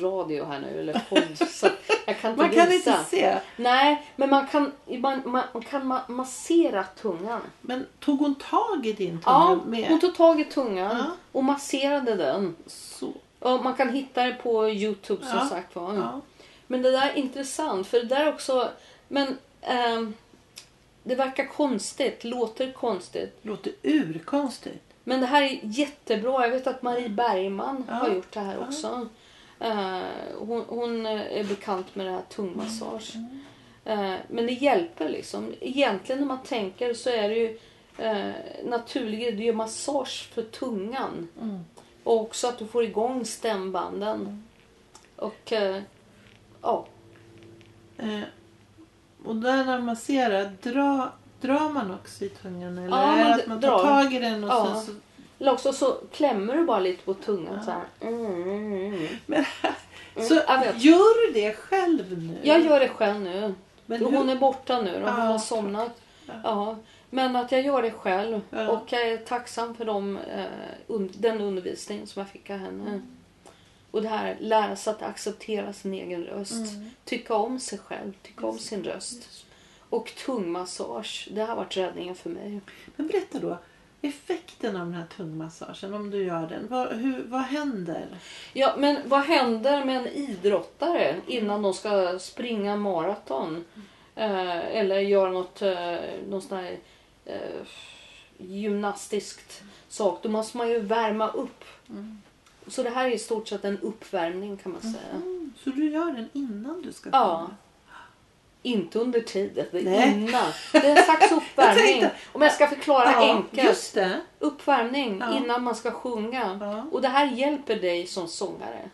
radio här nu, eller podd, så jag kan inte Man kan visa. inte se. Nej, men man kan, man, man kan ma- massera tungan. Men tog hon tag i din tunga Ja, med? hon tog tag i tungan Ja. och masserade den. Så. Och man kan hitta det på Youtube som Ja. sagt var. Ja. Men det där är intressant för det där också... Men ehm, det verkar konstigt, låter konstigt. Låter urkonstigt. Men det här är jättebra. Jag vet att Marie Bergman Ja. har gjort det här Ja. också. Eh, hon, hon är bekant med det här tungmassage. Eh, men det hjälper liksom. Egentligen när man tänker så är det ju eh, naturligt. Det är massage för tungan. Mm. Och också att du får igång stämbanden. Och eh, ja, Eh, och där när man masserar, dra, drar man också i tungan? Eller Ja, man att man tar drar. tag i den och Ja. sen så... eller också så klämmer du bara lite på tungan Ja. så här. Mm, mm, mm. Men, Mm, så gör du det själv nu? Jag gör det själv nu. Men hur- hon är borta nu och hon Ja, har somnat. Ja. Men att jag gör det själv. Och jag är tacksam för de, eh, den undervisning som jag fick av henne. Mm. Och det här, lära sig att acceptera sin egen röst. Mm. Tycka om sig själv, tycka om sin röst. Och tungmassage, det har varit räddningen för mig. Men berätta då. effekten av den här tungmassagen om du gör den? Vad, hur, vad händer? Ja, men vad händer med en idrottare innan de ska springa maraton? Eh, eller göra något, eh, något sånt här, eh, gymnastiskt sak. Då måste man ju värma upp. Så det här är i stort sett en uppvärmning kan man säga. Mm, så du gör den innan du ska Ja. Inte under tiden, det är innan. Det är en slags uppvärmning. Om jag ska förklara Ja, enkelt. just. Uppvärmning Ja. innan man ska sjunga. Ja. Och det här hjälper dig som sångare.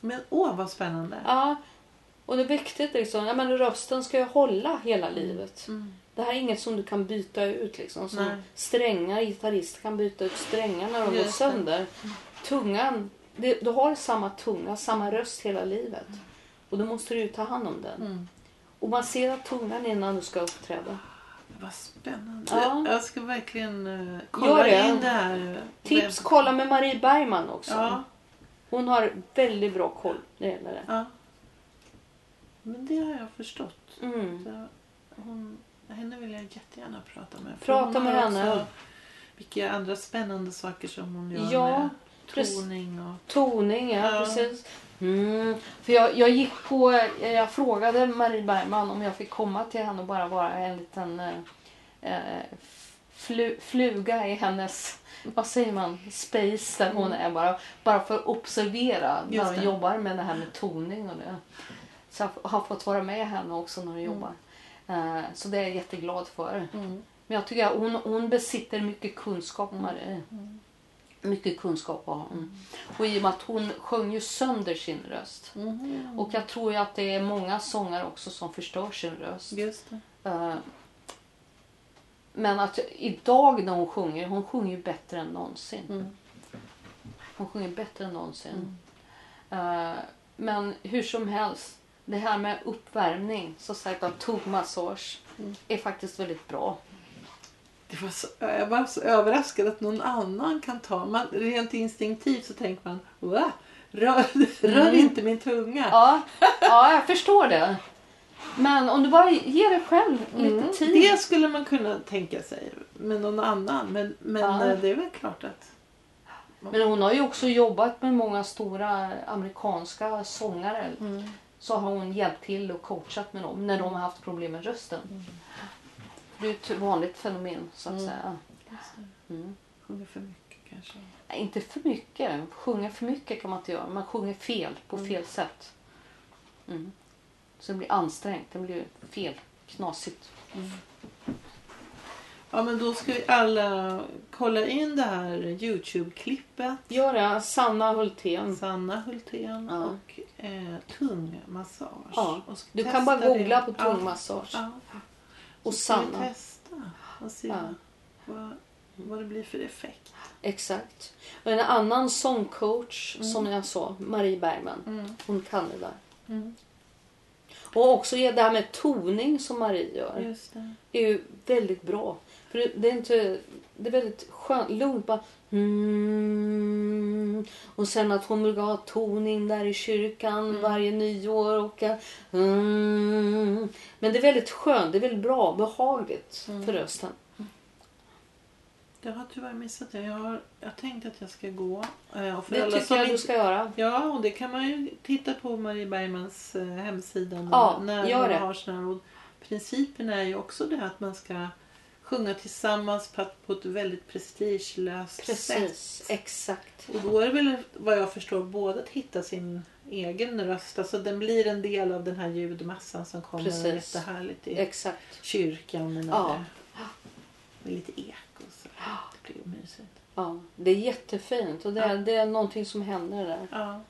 Men åh vad spännande. Ja. Och det är viktigt liksom. Ja, men rösten ska ju hålla hela livet. Mm. Det här är inget som du kan byta ut liksom. Som Nej. strängar, gitarrister kan byta ut strängar när de går Just det. sönder. Tungan, det, du har samma tunga, samma röst hela livet. Och då måste du ta hand om den. Mm. Och massera tungan innan du ska uppträda. Vad spännande. Ja. Jag ska verkligen uh, Gör kolla det. in det här. Tips, kolla med Marie Bergman också. Ja, Hon har väldigt bra koll när det gäller det. ja. Men det har jag förstått. Mm. Så hon, henne vill jag jättegärna prata med. Prata med henne. Också vilka andra spännande saker som hon gör Ja, med toning och... Toning, ja, Ja. precis. Mm. För jag, jag gick på, jag frågade Marie Bergman om jag fick komma till henne och bara vara en liten eh, eh, flu, fluga i hennes, vad säger man, space där hon är bara. Bara för att observera när Mm. Hon jobbar med det här med toning och det. Så jag har fått vara med henne också när hon Mm. jobbar. Eh, så det är jag jätteglad för. Mm. Men jag tycker att hon, hon besitter mycket kunskap, Marie. Mycket kunskap har hon. Och i och med att hon sjöng ju sönder sin röst. Mhm. Och jag tror ju att det är många sångare också som förstör sin röst. Eh, Men att idag när hon sjunger, hon sjunger ju bättre än någonsin. Mm. Hon sjunger bättre än någonsin. Eh, Men hur som helst, det här med uppvärmning, så sagt av tuggmassage, är faktiskt väldigt bra. Det var så, jag var så överraskad att någon annan kan ta. Man, rent instinktivt så tänker man? Rör, rör inte min tunga. Ja, ja, jag förstår det. Men om du bara ger dig själv lite Mm, tid. Det skulle man kunna tänka sig med någon annan. Men, men Ja. eh, det är väl klart att... Men hon har ju också jobbat med många stora amerikanska sångare. Så har hon hjälpt till och coachat med dem när de har haft problem med rösten. Det är ett vanligt fenomen så att Mm. säga. Mm. Sjunger för mycket kanske. Nej, inte för mycket. Sjunga för mycket kan man inte göra. Man sjunger fel på fel sätt. Mm. Så det blir ansträngt. Det blir fel. Knasigt. Ja men då ska vi alla kolla in det här Youtube-klippet. Gör det. Sanna Hultén. Sanna Hultén Ja. och eh, tungmassage. Ja, Och Du kan bara det. googla på Ja. tungmassage. Ja. Och Sanna. testa och se Ja. vad, vad det blir för effekt. Exakt. Och en annan sångcoach som jag sa, Marie Bergman. Hon kan det där. Mm. Och också det här med toning som Marie gör. Just det. är ju väldigt bra. För det- är inte... Det är väldigt skönt, lugnt bara... Mm. Och sen att hon vill ha toning där i kyrkan varje nyår. Och, mm. Men det är väldigt skönt, det är väldigt bra, behagligt för rösten. Jag har tyvärr missat det. Jag har jag tänkte att jag ska gå. Eh, Och för Det alla tycker jag du inte- ska göra. Ja, och det kan man ju titta på Marie Bergmans eh, hemsida. när- Ja, när gör hon det. Har här, och principen är ju också det att man ska sjunga tillsammans på, ett- väldigt prestigelöst Precis, sätt. exakt. Och då är det väl vad jag förstår både att hitta sin egen röst. Alltså den blir en del av den här ljudmassan som kommer Precis. och är jättehärligt i Exakt. kyrkan. Med, Ja. med lite eko. Så. Det blir mysigt. Ja, det är jättefint och det är, Ja. det är någonting som händer där Ja,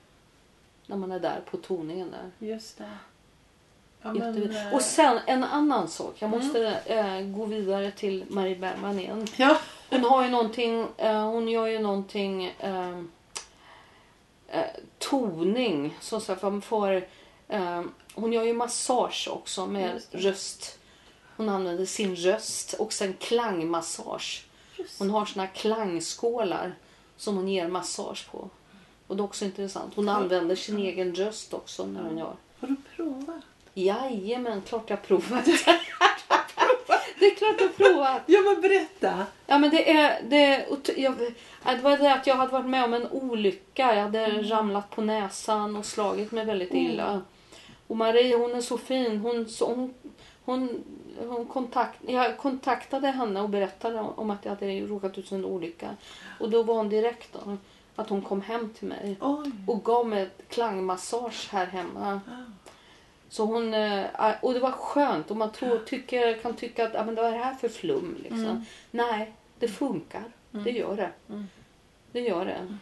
när man är där på toningen där. just det. Ja, men, eh, Och sen en annan sak. Jag Mm. måste eh, gå vidare till Marie Bergman igen. ja. Hon har ju någonting, eh, hon gör ju någonting eh, eh, toning. Så att man får, eh, hon gör ju massage också med röst. Hon använder sin röst och sen klangmassage. Just Hon har såna klangskålar som hon ger massage på. Och det är också intressant. Hon använder sin egen röst också när hon gör. Har du provat? Jajamän, klart jag provat. Det är klart jag provat. Ja, men berätta. Ja men det är... Det, jag, det var det att jag hade varit med om en olycka. Jag hade Mm. ramlat på näsan och slagit mig väldigt illa. Och Marie hon är så fin. Hon, så, hon, hon, hon kontakt, jag kontaktade henne och berättade om att jag hade råkat ut för en olycka. Och då var hon direkt då, att hon kom hem till mig Oj. och gav mig klangmassage här hemma. Ah. Så hon, eh, och det var skönt och man tror, tycker, kan tycka att ah, men vad är det här för flum? Liksom. Mm. Nej, det funkar. Det gör det. Mm. Det gör det.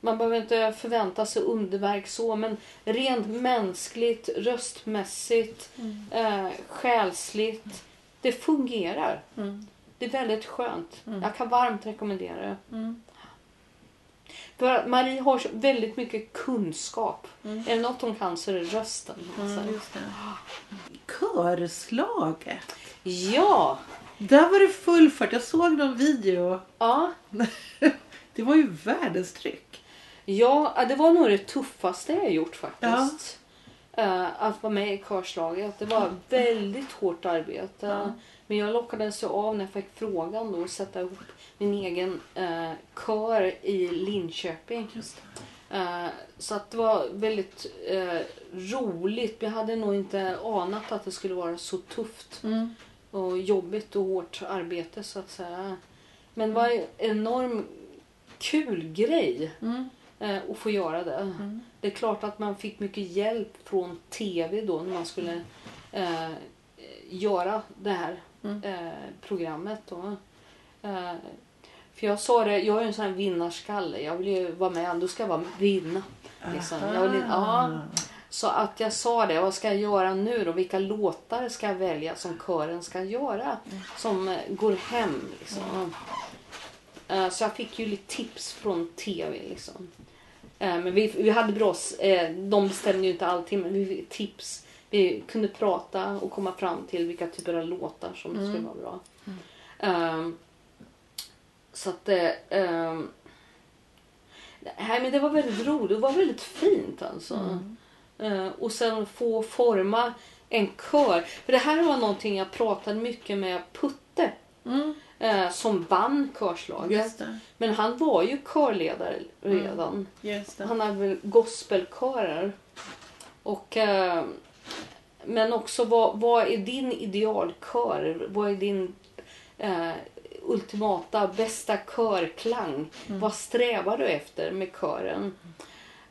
Man behöver inte förvänta sig underverk så men rent mänskligt, röstmässigt, Mm. eh, själsligt. Det fungerar. Mm. Det är väldigt skönt. Mm. Jag kan varmt rekommendera det. Mm. För att Marie har så väldigt mycket kunskap. Mm. Är det något hon kan så är det rösten. Mm, Alltså. just det. Körslaget. Ja! Där var det full fart. Jag såg någon video. Ja. Det var ju världens tryck. Ja, det var nog det tuffaste jag gjort faktiskt. Eh, att vara med i körslaget. Det var väldigt hårt arbete. Ja. Men jag lockades ju av när jag fick frågan då att sätta ihop min egen uh, kör i Linköping. Eh, så att det var väldigt eh, roligt. Jag hade nog inte anat att det skulle vara så tufft mm. och jobbigt och hårt arbete så att säga. Men det var en enorm kul grej Mm. eh, att få göra det. Mm. Det är klart att man fick mycket hjälp från tv då när man skulle eh, göra det här Mm. eh, programmet. Då. För jag sa det, jag är ju en sån här vinnarskalle. Jag vill ju vara med, då ska jag vara vinna. Liksom. Jag vill, ja. Så att jag sa det, vad ska jag göra nu då? Vilka låtar ska jag välja som kören ska göra? Som går hem liksom. Eh, Så jag fick ju lite tips från tv liksom. Eh, Men vi, vi hade bra, eh, de bestämde ju inte allting men vi fick tips. Vi kunde prata och komma fram till vilka typer av låtar som Mm. skulle vara bra. Ehm, Så att det... ehm, Nej men det var väldigt roligt, det var väldigt fint alltså. Mm. Eh, och sen få forma en kör. För det här var någonting jag pratade mycket med Putte Mm. eh, som vann körslaget. Men han var ju körledare redan. Just det. Han hade väl gospelkörer. Och, eh, men också vad, vad är din idealkör? Vad är din eh, ultimata bästa körklang? Vad strävar du efter med kören?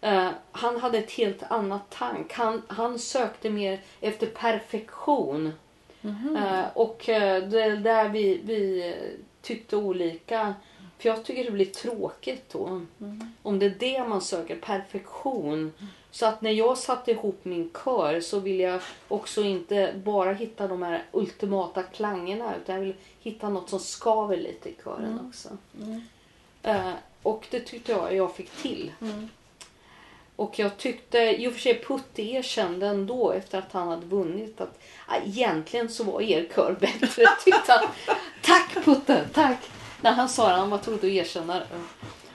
Eh, han hade ett helt annat tank. Han, han sökte mer efter perfektion. Mhm. Eh, och eh, det är där vi, vi tyckte olika. För jag tycker det blir tråkigt då. Mm. Om det är det man söker, perfektion. Så att när jag satte ihop min kör så vill jag också inte bara hitta de här ultimata klangerna utan jag vill hitta något som skaver lite i kören Mm. också. Mm. Eh, och det tyckte jag jag fick till. Mm. Och jag tyckte, i och för sig Putte erkände ändå efter att han hade vunnit att ah, egentligen så var er kör bättre. Tyckte han. Tack Putte, tack! När han sa det, han var tvungen att erkänna det.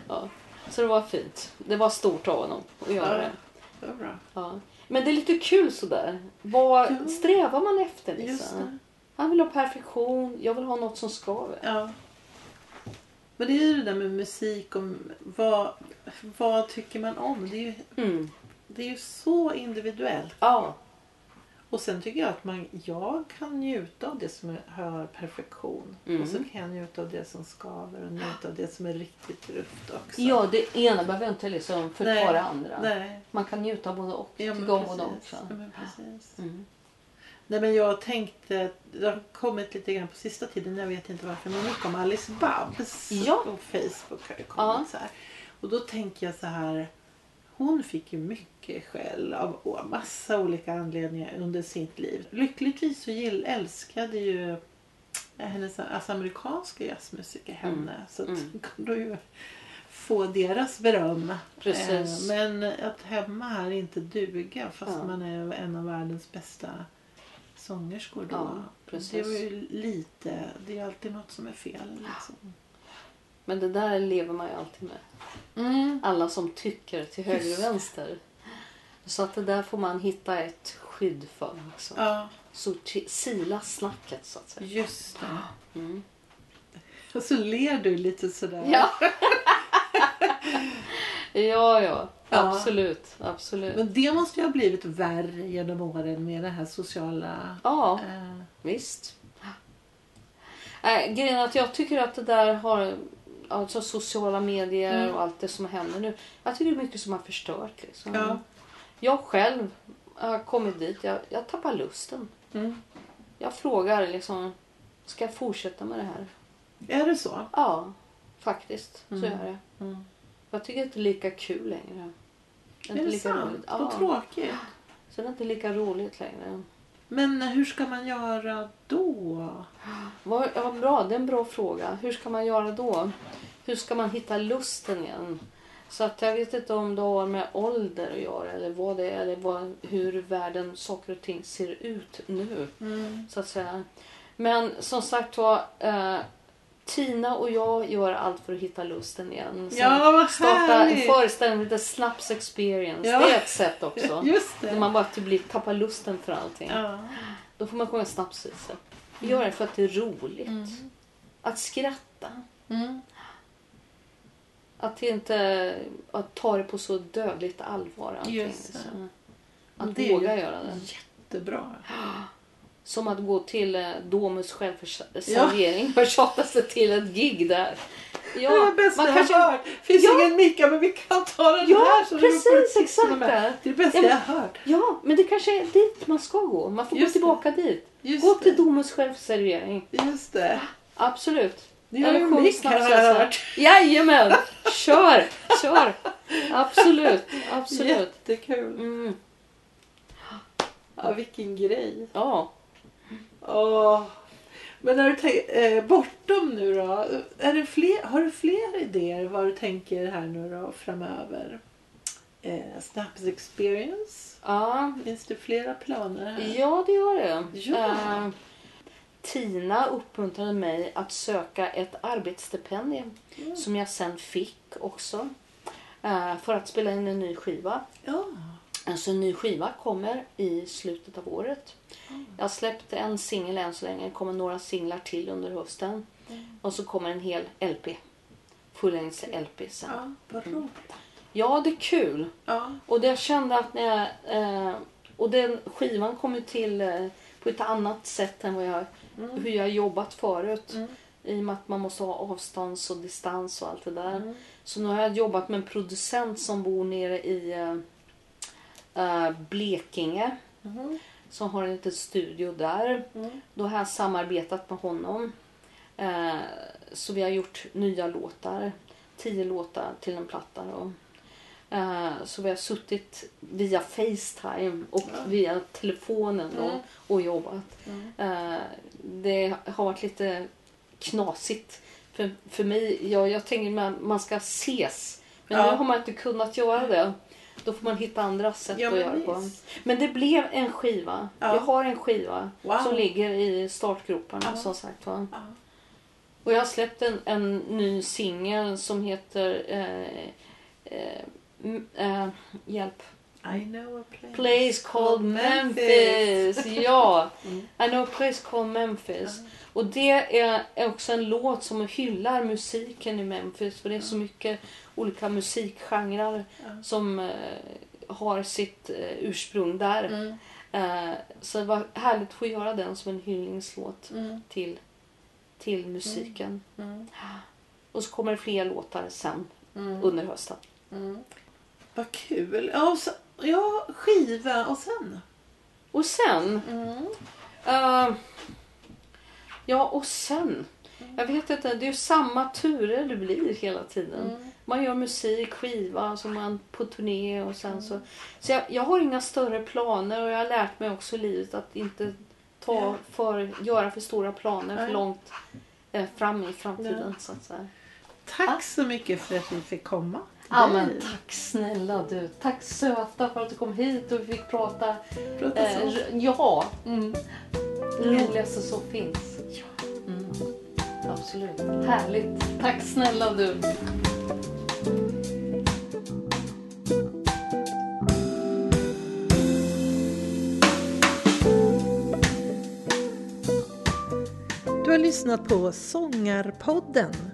Ja. Så det var fint. Det var stort av honom att göra det. Det var bra. Ja. Men det är lite kul sådär. Vad Ja. strävar man efter liksom? Han vill ha perfektion, jag vill ha något som skaver. Ja. Men det är ju det där med musik och vad, vad tycker man om? Det är, ju, Mm. det är ju så individuellt. Ja. Och sen tycker jag att man, jag kan njuta av det som har perfektion. Mm. Och så kan jag njuta av det som skaver och njuta av det som är riktigt ruft också. ja, det ena behöver inte liksom förklara det andra. Nej. Man kan njuta av både och. Ja, men Tycka om både och. Ja, men precis. Mm. Nej men jag tänkte, det har kommit lite grann på sista tiden, jag vet inte varför, men mycket om Alice Babs Ja. på Facebook har det kommit Ja. så här. Och då tänker jag så här, hon fick ju mycket skäll av massa olika anledningar under sitt liv. Lyckligtvis så gill, älskade ju eh, hennes alltså amerikanska jazzmusiker henne. Så att Mm. hon kunde ju få deras beröm. Precis. Eh, Men att hemma här inte duga fast Ja. man är en av världens bästa sångerskor då. Ja, precis. Det var ju lite, det är alltid något som är fel. Liksom. Men det där lever man ju alltid med. Alla som tycker till höger och vänster. Så att det där får man hitta ett skydd för också. Ja, sorti- sila snacket så att säga. Just det. Mm. Och så ler du lite sådär. Ja. ja, ja. Ja. Absolut. Absolut. Men det måste ju ha blivit värre genom åren med det här sociala... Ja, Eh, visst. Äh, grejen är att jag tycker att det där har alltså sociala medier Mm. och allt det som händer nu. Jag tycker det är mycket som har förstört. Liksom. ja. Jag själv har kommit dit. Jag, jag tappar lusten. Mm. Jag frågar liksom, ska jag fortsätta med det här? Är det så? Ja, faktiskt. Så Mm. gör jag. Mm. Jag tycker inte det är lika kul längre. Det Är det lika sant? roligt. Vad Ja, tråkigt. så det är inte lika roligt längre. Men hur ska man göra då? Ja, bra, det är en bra fråga. Hur ska man göra då? Hur ska man hitta lusten igen? Så att jag vet inte om det har med ålder att göra eller vad det är eller vad, hur världen, saker och ting ser ut nu. Mm. Så att säga. Men som sagt var, eh, Tina och jag gör allt för att hitta lusten igen. Sen Ja, vad starta en föreställning heter Snaps Experience. Ja. Det är ett sätt också. Just När det. man bara typ blir, tappar lusten för allting. Ja. Då får man sjunga snapsvisor. Vi gör det för att det är roligt. Mm. Att skratta. Mm. Att inte att ta det på så dödligt allvar. allting, Just det. liksom. Att Det är våga göra det. Jättebra. Som att gå till eh, Domus självservering och tjata sig till ett gig där. Ja, det var det bästa man jag kanske- har hört. finns Ja. ingen micka men vi kan ta den Ja, här. så precis, exakt. Det är det bästa Ja, men- jag har hört. Ja, men det kanske är dit man ska gå. Man får gå Just det. tillbaka dit. Just Gå det. till Domus självservering. Just det. Absolut. Det har ju mick här har jag hört. Jajamän! Kör! Kör! Absolut. Absolut. Jättekul. Mm. Ja, vilken grej. Ja. Åh. Men när du tänk, eh, bortom nu då? Är det fler, har du fler idéer vad du tänker här nu då framöver? Eh, Snaps experience? ja. Finns det flera planer? här? Ja, det gör det. Ja. Eh, Tina uppmuntrade mig att söka ett arbetsstipendium Mm. som jag sen fick också. eh, för att spela in en ny skiva. Ja. Alltså en ny skiva kommer i slutet av året. Mm. Jag släppte en singel än så länge. Det kommer några singlar till under hösten. Mm. Och så kommer en hel LP. Fullängds-LP sen. ja, vad Mm. Ja, det är kul. Ja. Och det jag kände att när jag... Eh, och den skivan kom ju till eh, på ett annat sätt än vad jag, Mm. hur jag jobbat förut. Mm. I och med att man måste ha avstånds och distans och allt det där. Mm. Så nu har jag jobbat med en producent som bor nere i eh, eh, Blekinge. Mhm. Som har en liten studio där. Mm. Då har jag samarbetat med honom. Eh, så vi har gjort nya låtar. Tio låtar till en platta. Då. Eh, så vi har suttit via Facetime och Ja. via telefonen då, Mm. och jobbat. Mm. Eh, det har varit lite knasigt. För, för mig, jag, jag tänker att man ska ses. Men Ja. nu har man inte kunnat göra det. Då får man hitta andra sätt Ja, att göra på. Men det blev en skiva. Ja. Jag har en skiva Wow. som ligger i startgroparna Ja. som sagt va. Ja. Och jag har släppt en, en ny singel som heter eh, eh, eh, Hjälp. I know a place. Place called Memphis. Memphis. Ja, Mm. I know a place called Memphis. Och det är också en låt som hyllar musiken i Memphis. För det är så mycket olika musikgenrer Ja. som eh, har sitt eh, ursprung där. Mm. Eh, så det var härligt att få göra den som en hyllningslåt Mm. till, till musiken. Mm. Och så kommer det fler låtar sen Mm. under hösten. Mm. Vad kul. Ja, och så, ja, skiva och sen? Och sen... Mm. Ja, och sen... Jag vet inte, det är ju samma turer det blir hela tiden. Mm. Man gör musik, skiva, så man på turné och sen så... Så jag, jag har inga större planer och jag har lärt mig också i livet att inte ta för, göra för stora planer för långt eh, fram i framtiden. Så att säga. Tack så mycket för att vi fick komma. Ja, men tack snälla du. Tack söta för att du kom hit och vi fick prata. prata eh, ja. Mm. Roligaste som finns. Mm. Absolut. Härligt. Tack snälla du. Du har lyssnat på Sångarpodden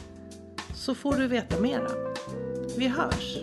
så får du veta mera. Vi hörs!